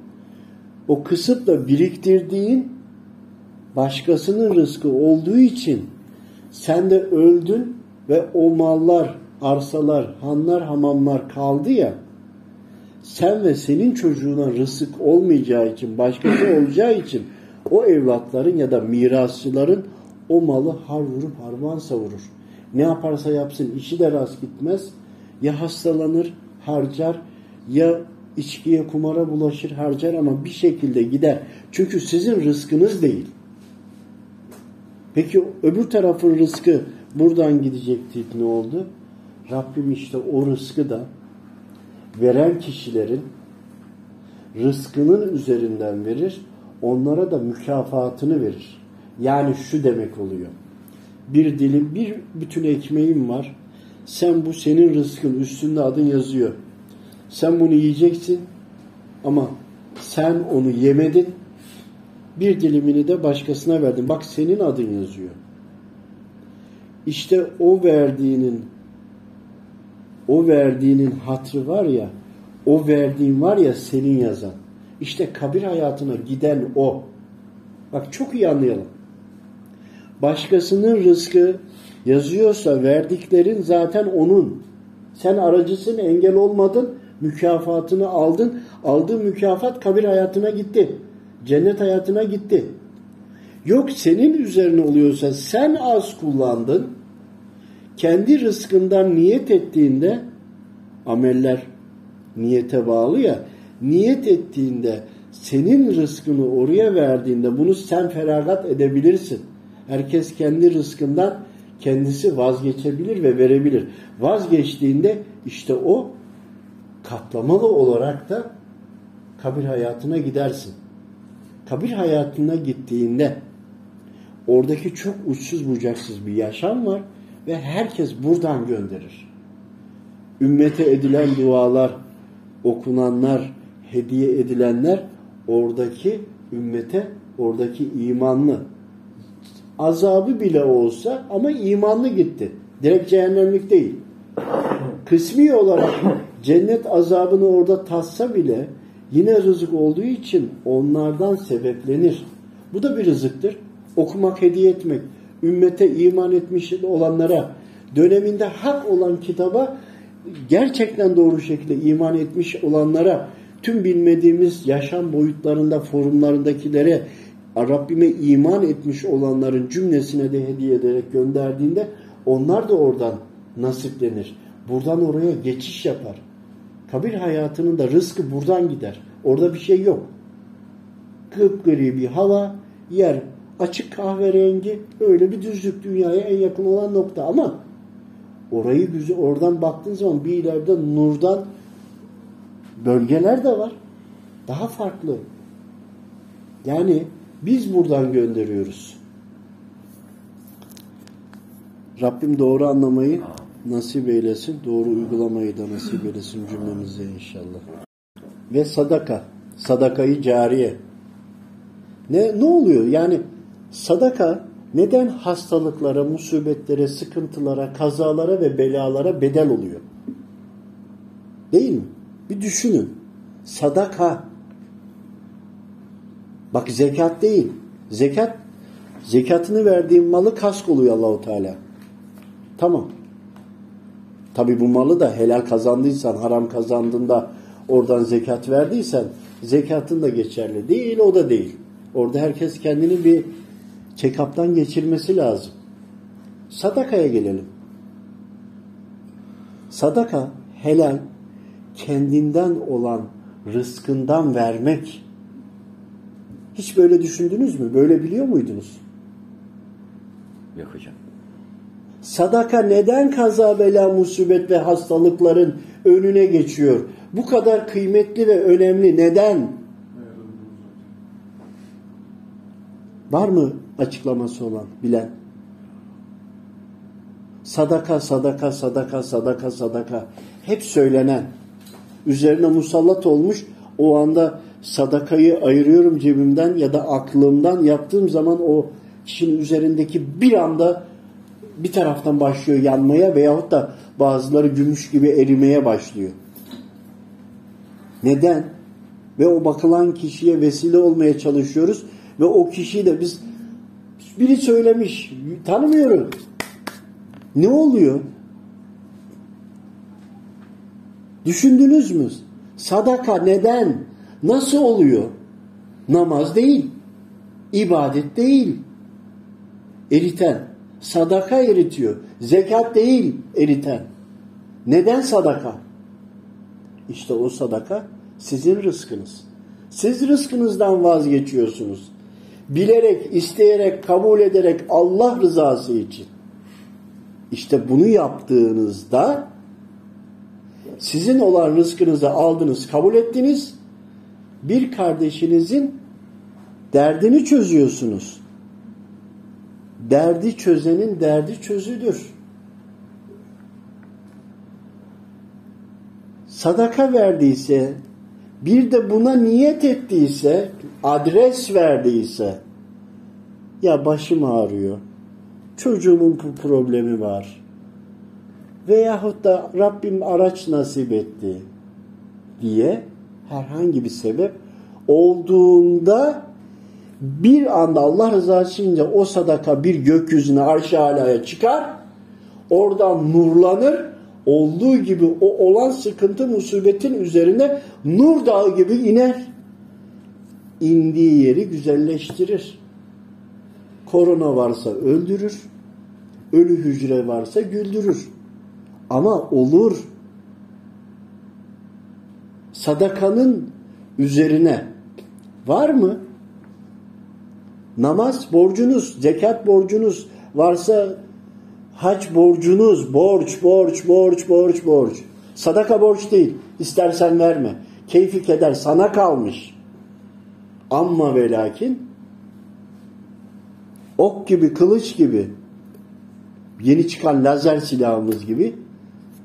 o kısıp da biriktirdiğin başkasının rızkı olduğu için sen de öldün ve o mallar, arsalar, hanlar, hamamlar kaldı ya sen ve senin çocuğuna rızık olmayacağı için, başkası olacağı için o evlatların ya da mirasçıların o malı har vurup harman savurur. Ne yaparsa yapsın işi de rast gitmez. Ya hastalanır, harcar ya içkiye kumara bulaşır harcar ama bir şekilde gider. Çünkü sizin rızkınız değil. Peki öbür tarafın rızkı buradan gidecekti ne oldu? Rabbim işte o rızkı da veren kişilerin rızkının üzerinden verir. Onlara da mükafatını verir. Yani şu demek oluyor. Bir dilim, bir bütün ekmeğim var. Sen bu senin rızkın üstünde adın yazıyor. Sen bunu yiyeceksin ama sen onu yemedin. Bir dilimini de başkasına verdin. Bak senin adın yazıyor. İşte o verdiğinin o verdiğinin hatrı var ya o verdiğin var ya senin yazan. İşte kabir hayatına giden o. Bak çok iyi anlayalım. Başkasının rızkı yazıyorsa verdiklerin zaten onun. Sen aracısın, engel olmadın, mükafatını aldın. Aldığın mükafat kabir hayatına gitti. Cennet hayatına gitti. Yok senin üzerine oluyorsa sen az kullandın. Kendi rızkından niyet ettiğinde ameller niyete bağlı ya niyet ettiğinde senin rızkını oraya verdiğinde bunu sen feragat edebilirsin. Herkes kendi rızkından kendisi vazgeçebilir ve verebilir. Vazgeçtiğinde işte o katlamalı olarak da kabir hayatına gidersin. Kabir hayatına gittiğinde oradaki çok uçsuz bucaksız bir yaşam var ve herkes buradan gönderir. Ümmete edilen dualar, okunanlar, hediye edilenler oradaki ümmete, oradaki imanlı azabı bile olsa ama imanlı gitti. Direkt cehennemlik değil. Kısmi olarak cennet azabını orada tatsa bile yine rızık olduğu için onlardan sebeplenir. Bu da bir rızıktır. Okumak, hediye etmek, ümmete iman etmiş olanlara, döneminde hak olan kitaba gerçekten doğru şekilde iman etmiş olanlara, tüm bilmediğimiz yaşam boyutlarında, forumlarındakilere, Rabbime iman etmiş olanların cümlesine de hediye ederek gönderdiğinde onlar da oradan nasiplenir. Buradan oraya geçiş yapar. Kabir hayatının da rızkı buradan gider. Orada bir şey yok. Kıpkırı bir hava, yer açık kahverengi, öyle bir düzlük dünyaya en yakın olan nokta ama orayı güzel oradan baktığın zaman bir ileride nurdan bölgeler de var. Daha farklı. Yani biz buradan gönderiyoruz. Rabbim doğru anlamayı nasip eylesin. Doğru uygulamayı da nasip eylesin cümlemize inşallah. Ve sadaka. Sadakayı cariye. Ne, ne oluyor? Yani sadaka neden hastalıklara, musibetlere, sıkıntılara, kazalara ve belalara bedel oluyor? Değil mi? Bir düşünün. Sadaka Bak zekat değil. Zekat zekatını verdiğin malı kask oluyor Allahu Teala. Tamam. Tabi bu malı da helal kazandıysan, haram kazandığında oradan zekat verdiysen Zekatın da geçerli değil, o da değil. Orada herkes kendini bir check-up'tan geçirmesi lazım. Sadakaya gelelim. Sadaka helal kendinden olan rızkından vermek. Hiç böyle düşündünüz mü? Böyle biliyor muydunuz? Yok hocam. Sadaka neden kaza bela musibet ve hastalıkların önüne geçiyor? Bu kadar kıymetli ve önemli neden? Var mı açıklaması olan bilen? Sadaka, sadaka, sadaka, sadaka, sadaka. Hep söylenen. Üzerine musallat olmuş. O anda sadakayı ayırıyorum cebimden ya da aklımdan yaptığım zaman o kişinin üzerindeki bir anda bir taraftan başlıyor yanmaya veyahut da bazıları gümüş gibi erimeye başlıyor. Neden? Ve o bakılan kişiye vesile olmaya çalışıyoruz ve o kişiyi de biz biri söylemiş tanımıyorum. Ne oluyor? Düşündünüz mü? Sadaka neden? Nasıl oluyor? Namaz değil. ibadet değil. Eriten. Sadaka eritiyor. Zekat değil eriten. Neden sadaka? İşte o sadaka sizin rızkınız. Siz rızkınızdan vazgeçiyorsunuz. Bilerek, isteyerek, kabul ederek Allah rızası için. İşte bunu yaptığınızda sizin olan rızkınızı aldınız, kabul ettiniz. Bir kardeşinizin derdini çözüyorsunuz. Derdi çözenin derdi çözülür. Sadaka verdiyse, bir de buna niyet ettiyse, adres verdiyse, ya başım ağrıyor, çocuğumun bu problemi var, veyahut da Rabbim araç nasip etti diye herhangi bir sebep olduğunda bir anda Allah rızası için o sadaka bir gökyüzüne arş alaya çıkar. Oradan nurlanır. Olduğu gibi o olan sıkıntı musibetin üzerine nur dağı gibi iner. İndiği yeri güzelleştirir. Korona varsa öldürür. Ölü hücre varsa güldürür. Ama olur. Sadakanın üzerine var mı? Namaz borcunuz, zekat borcunuz varsa hac borcunuz, borç, borç, borç, borç, borç. Sadaka borç değil. İstersen verme. Keyfi keder sana kalmış. Amma ve lakin ok gibi, kılıç gibi yeni çıkan lazer silahımız gibi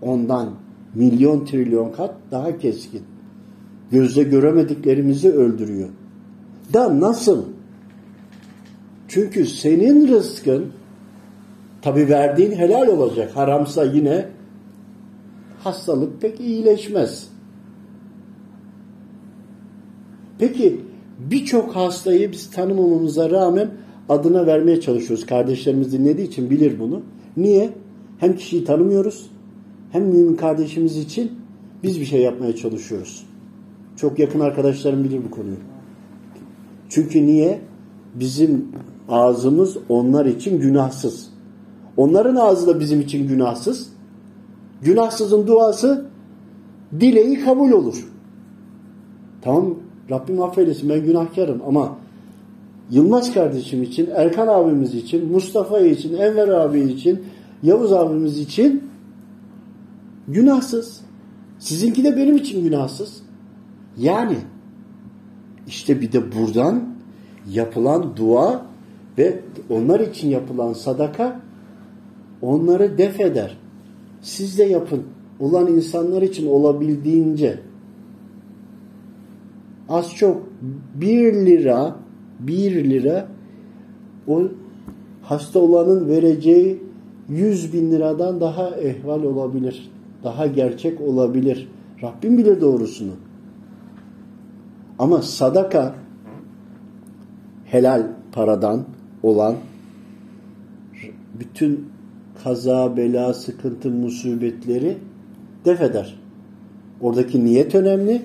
ondan milyon trilyon kat daha keskin. Gözle göremediklerimizi öldürüyor. Da nasıl? Çünkü senin rızkın tabi verdiğin helal olacak. Haramsa yine hastalık pek iyileşmez. Peki birçok hastayı biz tanımamamıza rağmen adına vermeye çalışıyoruz. Kardeşlerimiz dinlediği için bilir bunu. Niye? Hem kişiyi tanımıyoruz hem mümin kardeşimiz için biz bir şey yapmaya çalışıyoruz. Çok yakın arkadaşlarım bilir bu konuyu. Çünkü niye? Bizim ağzımız onlar için günahsız. Onların ağzı da bizim için günahsız. Günahsızın duası dileği kabul olur. Tamam Rabbim affeylesin ben günahkarım ama Yılmaz kardeşim için, Erkan abimiz için, Mustafa için, Enver abi için, Yavuz abimiz için günahsız. Sizinki de benim için günahsız. Yani işte bir de buradan yapılan dua ve onlar için yapılan sadaka onları def eder. Siz de yapın. Olan insanlar için olabildiğince az çok bir lira bir lira o hasta olanın vereceği yüz bin liradan daha ehval olabilir. Daha gerçek olabilir. Rabbim bilir doğrusunu. Ama sadaka helal paradan olan bütün kaza, bela, sıkıntı, musibetleri def eder. Oradaki niyet önemli.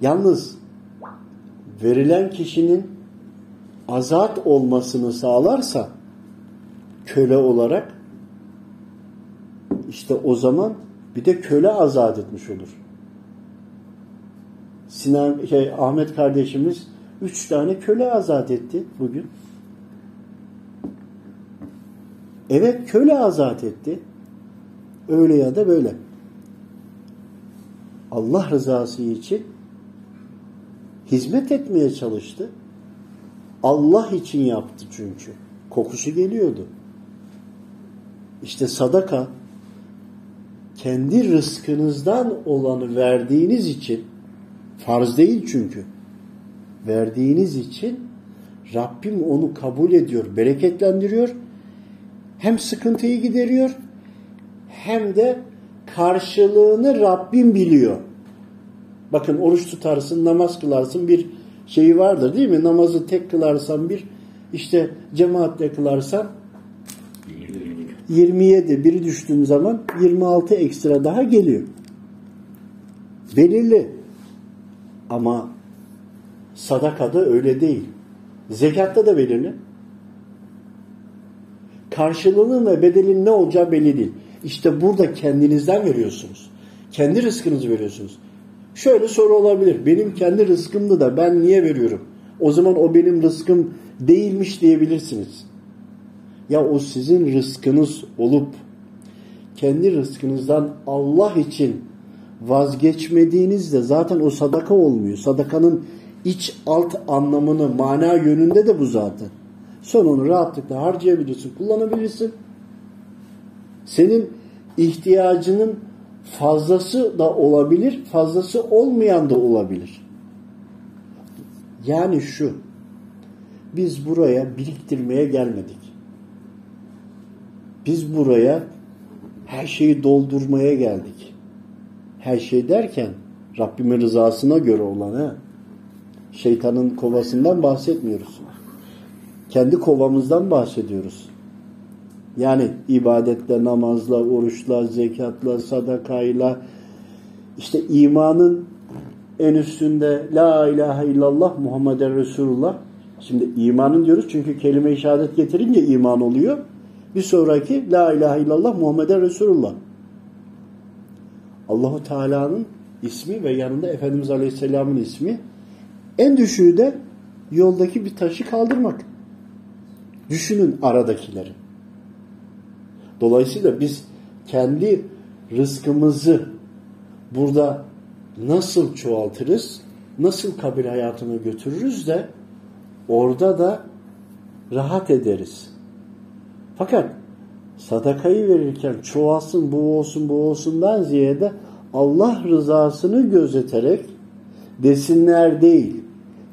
Yalnız verilen kişinin azat olmasını sağlarsa köle olarak işte o zaman bir de köle azat etmiş olur. Sinan şey Ahmet kardeşimiz üç tane köle azat etti bugün. Evet köle azat etti. Öyle ya da böyle. Allah rızası için hizmet etmeye çalıştı. Allah için yaptı çünkü. Kokusu geliyordu. İşte sadaka kendi rızkınızdan olanı verdiğiniz için farz değil çünkü. Verdiğiniz için Rabbim onu kabul ediyor, bereketlendiriyor. Hem sıkıntıyı gideriyor hem de karşılığını Rabbim biliyor. Bakın oruç tutarsın, namaz kılarsın bir şeyi vardır değil mi? Namazı tek kılarsan bir, işte cemaatle kılarsan 27 biri düştüğün zaman 26 ekstra daha geliyor. Belirli. Ama sadakada öyle değil. Zekatta da belirli. Karşılığının ve bedelinin ne olacağı belli değil. İşte burada kendinizden veriyorsunuz. Kendi rızkınızı veriyorsunuz. Şöyle soru olabilir. Benim kendi rızkımdı da ben niye veriyorum? O zaman o benim rızkım değilmiş diyebilirsiniz. Ya o sizin rızkınız olup kendi rızkınızdan Allah için vazgeçmediğinizde zaten o sadaka olmuyor. Sadakanın iç alt anlamını mana yönünde de bu zaten. Son onu rahatlıkla harcayabilirsin, kullanabilirsin. Senin ihtiyacının fazlası da olabilir, fazlası olmayan da olabilir. Yani şu, biz buraya biriktirmeye gelmedik. Biz buraya her şeyi doldurmaya geldik. Her şey derken Rabbimin rızasına göre olan Şeytanın kovasından bahsetmiyoruz. Kendi kovamızdan bahsediyoruz. Yani ibadetle, namazla, oruçla, zekatla, sadakayla işte imanın en üstünde La ilahe illallah Muhammeden Resulullah. Şimdi imanın diyoruz çünkü kelime-i şehadet getirince iman oluyor. Bir sonraki La ilahe illallah Muhammeden Resulullah. Allahu Teala'nın ismi ve yanında Efendimiz Aleyhisselam'ın ismi. En düşüğü de yoldaki bir taşı kaldırmak. Düşünün aradakileri. Dolayısıyla biz kendi rızkımızı burada nasıl çoğaltırız, nasıl kabir hayatına götürürüz de orada da rahat ederiz. Fakat sadakayı verirken çoğalsın, bu olsun, bu olsundan ziyade Allah rızasını gözeterek desinler değil,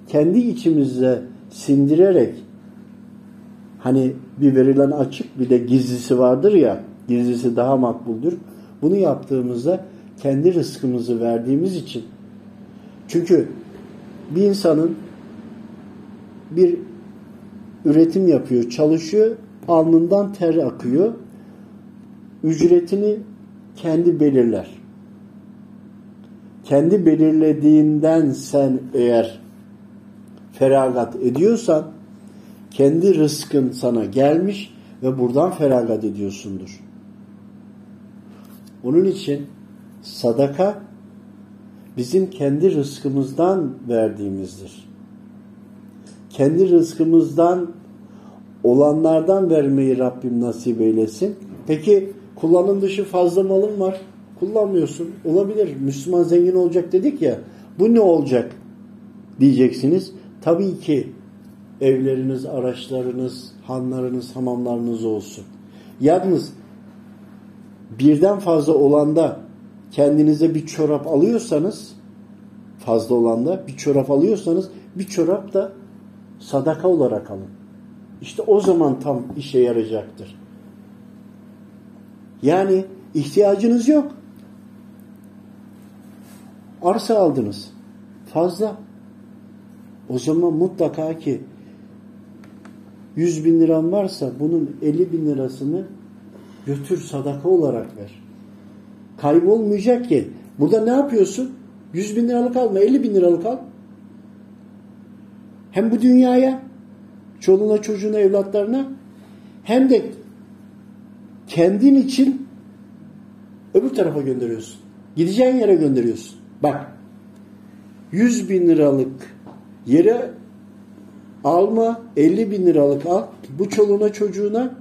kendi içimizde sindirerek hani bir verilen açık bir de gizlisi vardır ya gizlisi daha makbuldür. Bunu yaptığımızda kendi rızkımızı verdiğimiz için çünkü bir insanın bir üretim yapıyor, çalışıyor, alnından ter akıyor. Ücretini kendi belirler. Kendi belirlediğinden sen eğer feragat ediyorsan kendi rızkın sana gelmiş ve buradan feragat ediyorsundur. Onun için sadaka bizim kendi rızkımızdan verdiğimizdir. Kendi rızkımızdan olanlardan vermeyi Rabbim nasip eylesin. Peki kullanım dışı fazla malım var. Kullanmıyorsun. Olabilir. Müslüman zengin olacak dedik ya. Bu ne olacak? Diyeceksiniz. Tabii ki evleriniz, araçlarınız, hanlarınız, hamamlarınız olsun. Yalnız birden fazla olanda kendinize bir çorap alıyorsanız fazla olanda bir çorap alıyorsanız bir çorap da sadaka olarak alın. İşte o zaman tam işe yarayacaktır. Yani ihtiyacınız yok. Arsa aldınız. Fazla. O zaman mutlaka ki 100 bin liran varsa bunun 50 bin lirasını götür sadaka olarak ver. Kaybolmayacak ki. Burada ne yapıyorsun? 100 bin liralık alma, 50 bin liralık al. Hem bu dünyaya, çoluğuna, çocuğuna, evlatlarına hem de kendin için öbür tarafa gönderiyorsun. Gideceğin yere gönderiyorsun. Bak 100 bin liralık yere alma 50 bin liralık al. Bu çoluğuna çocuğuna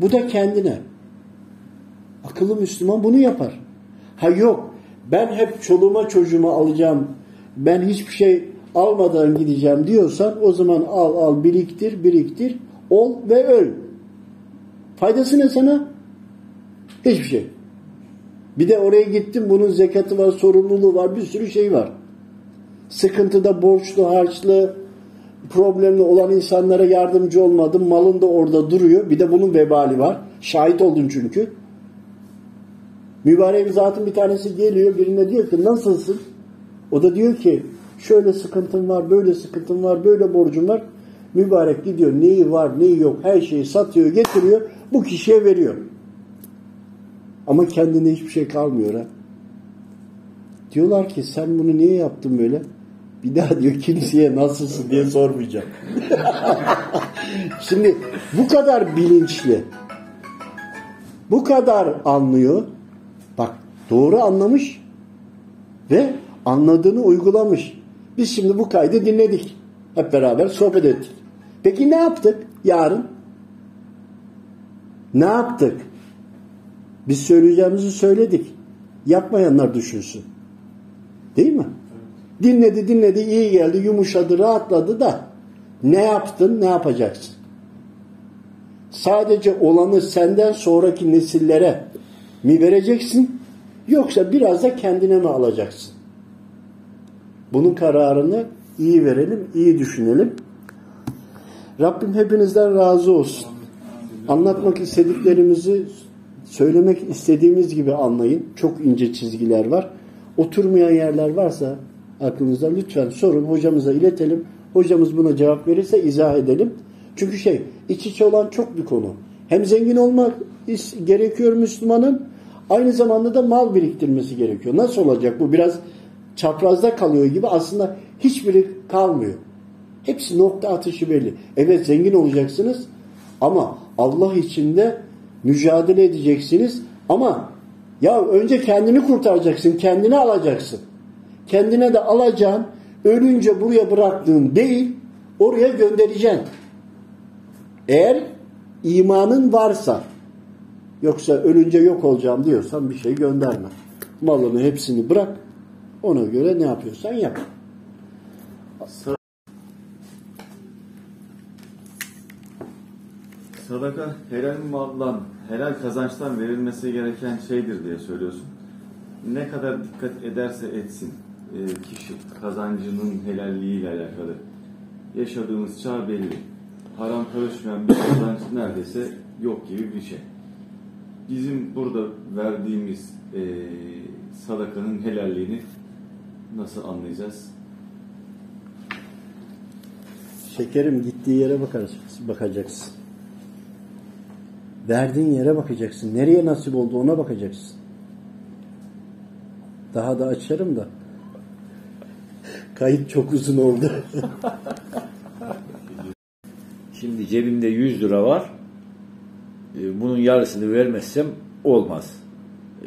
bu da kendine. Akıllı Müslüman bunu yapar. Ha yok ben hep çoluğuma çocuğuma alacağım ben hiçbir şey almadan gideceğim diyorsan o zaman al al biriktir biriktir ol ve öl. Faydası ne sana? Hiçbir şey. Bir de oraya gittim bunun zekatı var, sorumluluğu var, bir sürü şey var. Sıkıntıda borçlu, harçlı, problemli olan insanlara yardımcı olmadım. Malın da orada duruyor. Bir de bunun vebali var. Şahit oldun çünkü. Mübarek zatın bir tanesi geliyor birine diyor ki nasılsın? O da diyor ki şöyle sıkıntım var, böyle sıkıntım var, böyle borcum var. Mübarek gidiyor neyi var neyi yok her şeyi satıyor getiriyor bu kişiye veriyor. Ama kendine hiçbir şey kalmıyor ha. Diyorlar ki sen bunu niye yaptın böyle? Bir daha diyor kimseye nasılsın diye sormayacağım. Şimdi bu kadar bilinçli, bu kadar anlıyor. Bak doğru anlamış ve anladığını uygulamış. Biz şimdi bu kaydı dinledik. Hep beraber sohbet ettik. Peki ne yaptık yarın? Ne yaptık? Biz söyleyeceğimizi söyledik. Yapmayanlar düşünsün. Değil mi? Dinledi dinledi iyi geldi yumuşadı rahatladı da ne yaptın ne yapacaksın? Sadece olanı senden sonraki nesillere mi vereceksin yoksa biraz da kendine mi alacaksın? Bunun kararını iyi verelim, iyi düşünelim. Rabbim hepinizden razı olsun. Anlatmak istediklerimizi söylemek istediğimiz gibi anlayın. Çok ince çizgiler var. Oturmayan yerler varsa aklınızda lütfen sorun. Hocamıza iletelim. Hocamız buna cevap verirse izah edelim. Çünkü şey iç içe olan çok bir konu. Hem zengin olmak gerekiyor Müslümanın aynı zamanda da mal biriktirmesi gerekiyor. Nasıl olacak bu? Biraz çaprazda kalıyor gibi aslında hiçbiri kalmıyor. Hepsi nokta atışı belli. Evet zengin olacaksınız ama Allah içinde mücadele edeceksiniz ama ya önce kendini kurtaracaksın, kendini alacaksın. Kendine de alacaksın, ölünce buraya bıraktığın değil, oraya göndereceksin. Eğer imanın varsa, yoksa ölünce yok olacağım diyorsan bir şey gönderme. Malını hepsini bırak, ona göre ne yapıyorsan yap. Sadaka helal maldan, helal kazançtan verilmesi gereken şeydir diye söylüyorsun. Ne kadar dikkat ederse etsin kişi kazancının helalliğiyle alakalı. Yaşadığımız çağ belli. Haram karışmayan bir kazanç neredeyse yok gibi bir şey. Bizim burada verdiğimiz e, sadakanın helalliğini nasıl anlayacağız? Şekerim gittiği yere bakacaksın. bakacaksın. Verdiğin yere bakacaksın. Nereye nasip oldu ona bakacaksın. Daha da açarım da. Kayıt çok uzun oldu. Şimdi cebimde 100 lira var. Ee, Bunun yarısını vermezsem olmaz.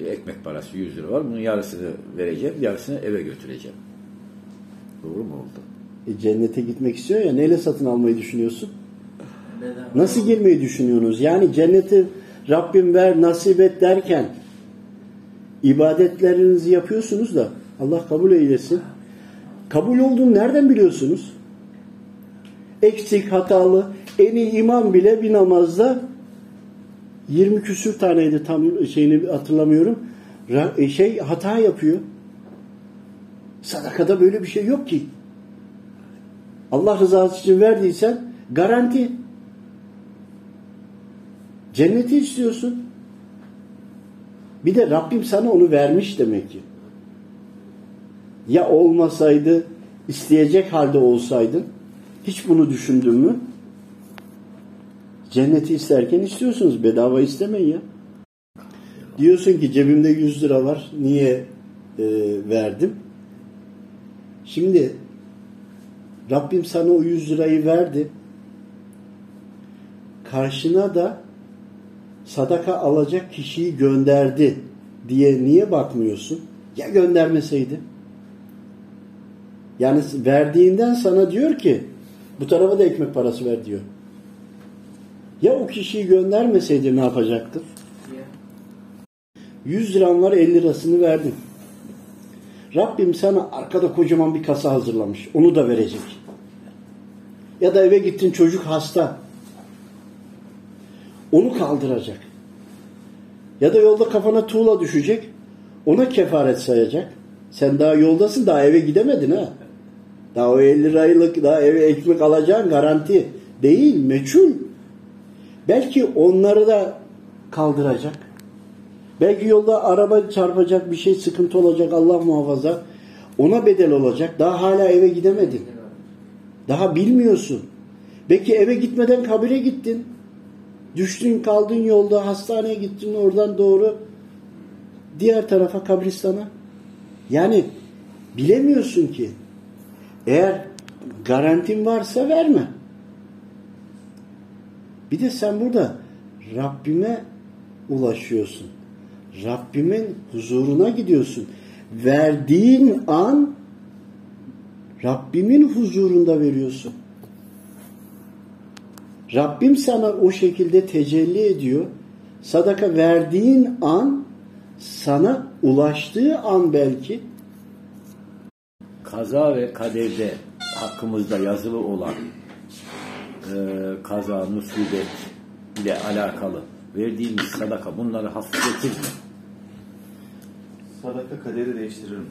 Ekmek parası 100 lira var. Bunun yarısını vereceğim. Yarısını eve götüreceğim. Doğru mu oldu? E, cennete gitmek istiyor ya neyle satın almayı düşünüyorsun? Nasıl girmeyi düşünüyorsunuz? Yani cenneti Rabbim ver, nasip et derken ibadetlerinizi yapıyorsunuz da Allah kabul eylesin. Kabul olduğunu nereden biliyorsunuz? Eksik, hatalı, en iyi imam bile bir namazda 20 küsür taneydi tam şeyini hatırlamıyorum. Ra- Şey hata yapıyor. Sadakada böyle bir şey yok ki. Allah rızası için verdiysen garanti. Cenneti istiyorsun. Bir de Rabbim sana onu vermiş demek ki. Ya olmasaydı, isteyecek halde olsaydın, hiç bunu düşündün mü? Cenneti isterken istiyorsunuz, bedava istemeyin ya. Diyorsun ki cebimde 100 lira var, niye e, verdim? Şimdi Rabbim sana o 100 lirayı verdi. Karşına da sadaka alacak kişiyi gönderdi diye niye bakmıyorsun? Ya göndermeseydi? Yani verdiğinden sana diyor ki bu tarafa da ekmek parası ver diyor. Ya o kişiyi göndermeseydi ne yapacaktın? 100 liran var 50 lirasını verdin. Rabbim sana arkada kocaman bir kasa hazırlamış. Onu da verecek. Ya da eve gittin çocuk hasta. Onu kaldıracak. Ya da yolda kafana tuğla düşecek. Ona kefaret sayacak. Sen daha yoldasın daha eve gidemedin ha. Daha o 50 liralık daha eve ekmek alacağın garanti değil meçhul. Belki onları da kaldıracak. Belki yolda araba çarpacak bir şey sıkıntı olacak Allah muhafaza. Ona bedel olacak. Daha hala eve gidemedin. Daha bilmiyorsun. Belki eve gitmeden kabire gittin. Düştün kaldın yolda hastaneye gittin oradan doğru diğer tarafa kabristana. Yani bilemiyorsun ki. Eğer garantin varsa verme. Bir de sen burada Rabbime ulaşıyorsun. Rabbimin huzuruna gidiyorsun. Verdiğin an Rabbimin huzurunda veriyorsun. Rabbim sana o şekilde tecelli ediyor. Sadaka verdiğin an sana ulaştığı an belki kaza ve kaderde hakkımızda yazılı olan e, kaza, musibet ile alakalı verdiğimiz sadaka bunları hafifletir mi? Sadaka kaderi değiştirir mi?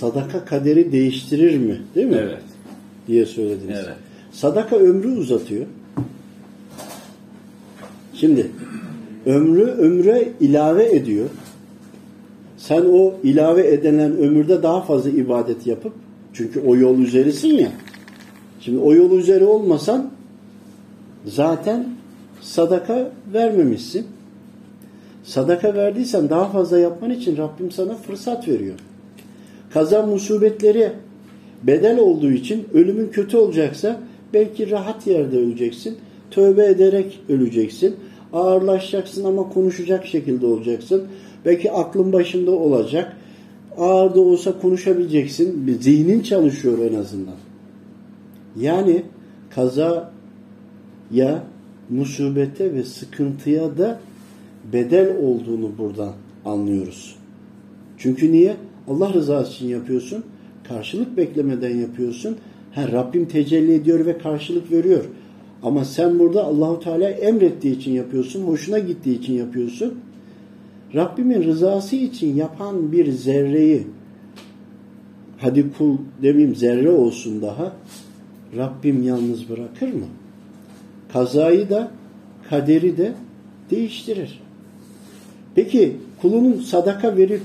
Sadaka kaderi değiştirir mi? Değil mi? Evet. Diye söylediniz. Evet. Sadaka ömrü uzatıyor. Şimdi ömrü ömre ilave ediyor. Sen o ilave edilen ömürde daha fazla ibadet yapıp çünkü o yol üzerisin ya. Şimdi o yol üzeri olmasan zaten sadaka vermemişsin. Sadaka verdiysen daha fazla yapman için Rabbim sana fırsat veriyor. Kaza musibetleri bedel olduğu için ölümün kötü olacaksa belki rahat yerde öleceksin. Tövbe ederek öleceksin. Ağırlaşacaksın ama konuşacak şekilde olacaksın. Belki aklın başında olacak. Ağır da olsa konuşabileceksin. Zihnin çalışıyor en azından. Yani kaza ya musibete ve sıkıntıya da bedel olduğunu buradan anlıyoruz. Çünkü niye? Allah rızası için yapıyorsun. Karşılık beklemeden yapıyorsun. Ha, Rabbim tecelli ediyor ve karşılık veriyor. Ama sen burada Allahu Teala emrettiği için yapıyorsun, hoşuna gittiği için yapıyorsun. Rabbimin rızası için yapan bir zerreyi hadi kul demeyeyim zerre olsun daha Rabbim yalnız bırakır mı? Kazayı da kaderi de değiştirir. Peki kulunun sadaka verip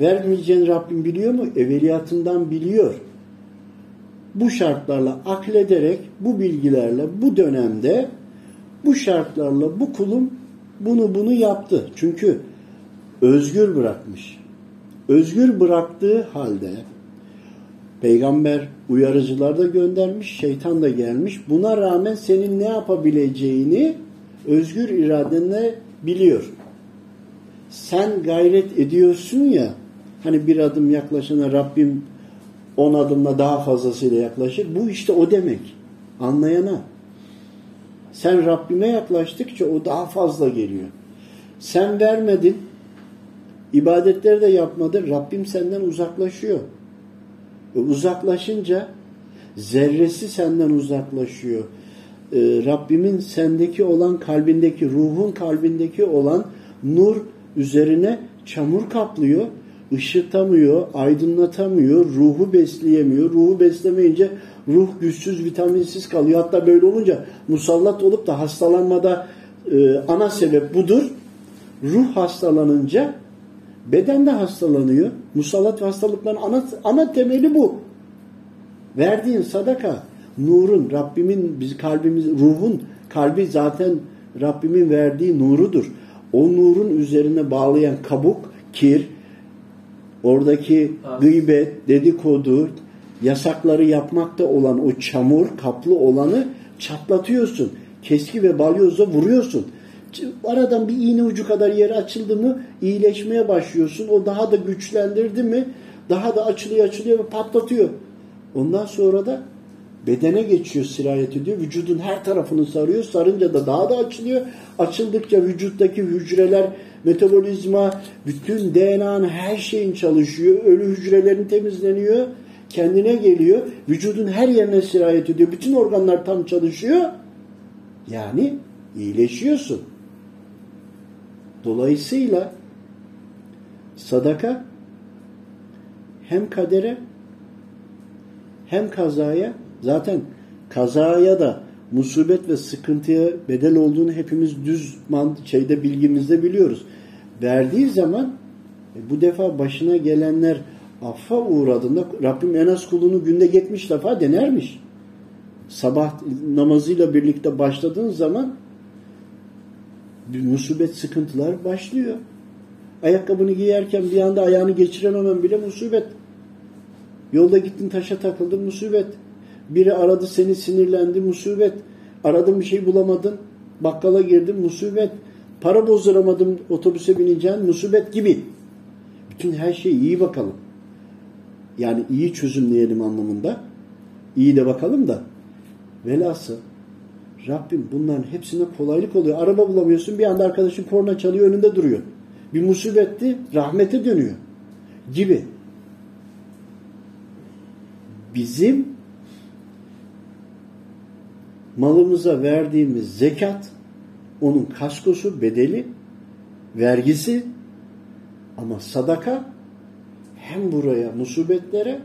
vermeyeceğini Rabbim biliyor mu? Evveliyatından biliyor. Bu şartlarla aklederek, bu bilgilerle, bu dönemde bu şartlarla bu kulum bunu bunu yaptı. Çünkü özgür bırakmış. Özgür bıraktığı halde peygamber uyarıcılar da göndermiş, şeytan da gelmiş. Buna rağmen senin ne yapabileceğini özgür iradenle biliyor. Sen gayret ediyorsun ya hani bir adım yaklaşana Rabbim on adımla daha fazlasıyla yaklaşır. Bu işte o demek. Anlayana. Sen Rabbime yaklaştıkça o daha fazla geliyor. Sen vermedin. İbadetleri de yapmadın. Rabbim senden uzaklaşıyor. E uzaklaşınca zerresi senden uzaklaşıyor. E, Rabbimin sendeki olan kalbindeki, ruhun kalbindeki olan nur üzerine çamur kaplıyor. ışıtamıyor, aydınlatamıyor, ruhu besleyemiyor. Ruhu beslemeyince ruh güçsüz, vitaminsiz kalıyor. Hatta böyle olunca musallat olup da hastalanmada e, ana sebep budur. Ruh hastalanınca beden de hastalanıyor. Musallat ve hastalıkların ana, ana temeli bu. Verdiğin sadaka, nurun, Rabbimin, biz kalbimiz, ruhun, kalbi zaten Rabbimin verdiği nurudur. O nurun üzerine bağlayan kabuk, kir, oradaki gıybet, dedikodu, yasakları yapmakta olan o çamur kaplı olanı çatlatıyorsun. Keski ve balyozla vuruyorsun. Aradan bir iğne ucu kadar yer açıldı mı iyileşmeye başlıyorsun. O daha da güçlendirdi mi daha da açılıyor açılıyor ve patlatıyor. Ondan sonra da bedene geçiyor sirayet ediyor. Vücudun her tarafını sarıyor. Sarınca da daha da açılıyor. Açıldıkça vücuttaki hücreler, metabolizma, bütün DNA'nın her şeyin çalışıyor. Ölü hücrelerin temizleniyor. Kendine geliyor. Vücudun her yerine sirayet ediyor. Bütün organlar tam çalışıyor. Yani iyileşiyorsun. Dolayısıyla sadaka hem kadere hem kazaya zaten kazaya da musibet ve sıkıntıya bedel olduğunu hepimiz düz şeyde bilgimizde biliyoruz. Verdiği zaman e, bu defa başına gelenler affa uğradığında Rabbim en az kulunu günde 70 defa denermiş. Sabah namazıyla birlikte başladığın zaman musibet sıkıntılar başlıyor. Ayakkabını giyerken bir anda ayağını geçirememen bile musibet. Yolda gittin taşa takıldın musibet. Biri aradı seni sinirlendi musibet. Aradın bir şey bulamadın. Bakkala girdin musibet. Para bozduramadım otobüse bineceğin musibet gibi. Bütün her şeyi iyi bakalım. Yani iyi çözümleyelim anlamında. İyi de bakalım da. Velhasıl Rabbim bunların hepsine kolaylık oluyor. Araba bulamıyorsun bir anda arkadaşın korna çalıyor önünde duruyor. Bir musibetti rahmete dönüyor. Gibi bizim malımıza verdiğimiz zekat onun kaskosu, bedeli, vergisi ama sadaka hem buraya musibetlere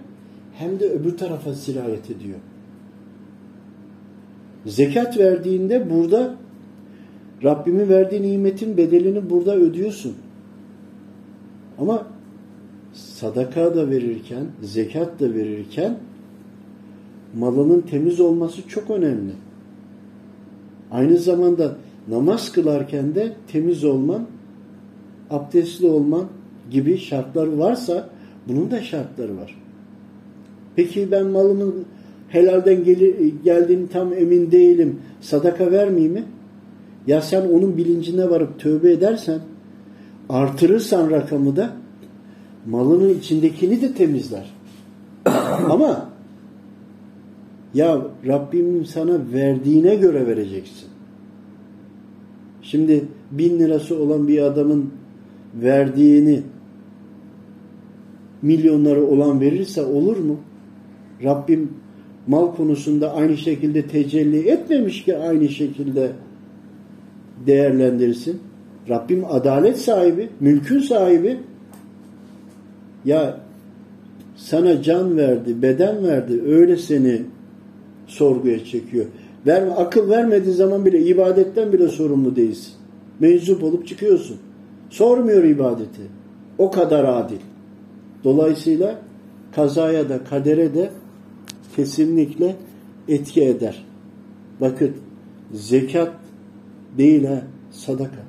hem de öbür tarafa sirayet ediyor. Zekat verdiğinde burada Rabbimin verdiği nimetin bedelini burada ödüyorsun. Ama sadaka da verirken, zekat da verirken malının temiz olması çok önemli. Aynı zamanda namaz kılarken de temiz olman, abdestli olman gibi şartlar varsa bunun da şartları var. Peki ben malımın helalden gelir, geldiğini tam emin değilim. Sadaka vermeyeyim mi? Ya sen onun bilincine varıp tövbe edersen artırırsan rakamı da malının içindekini de temizler. Ama ya Rabbim sana verdiğine göre vereceksin. Şimdi bin lirası olan bir adamın verdiğini milyonları olan verirse olur mu? Rabbim mal konusunda aynı şekilde tecelli etmemiş ki aynı şekilde değerlendirsin. Rabbim adalet sahibi, mülkün sahibi. Ya sana can verdi, beden verdi, öyle seni sorguya çekiyor. Verme, akıl vermediği zaman bile ibadetten bile sorumlu değilsin. Meczup olup çıkıyorsun. Sormuyor ibadeti. O kadar adil. Dolayısıyla kazaya da kadere de kesinlikle etki eder. Bakın zekat değil ha sadaka.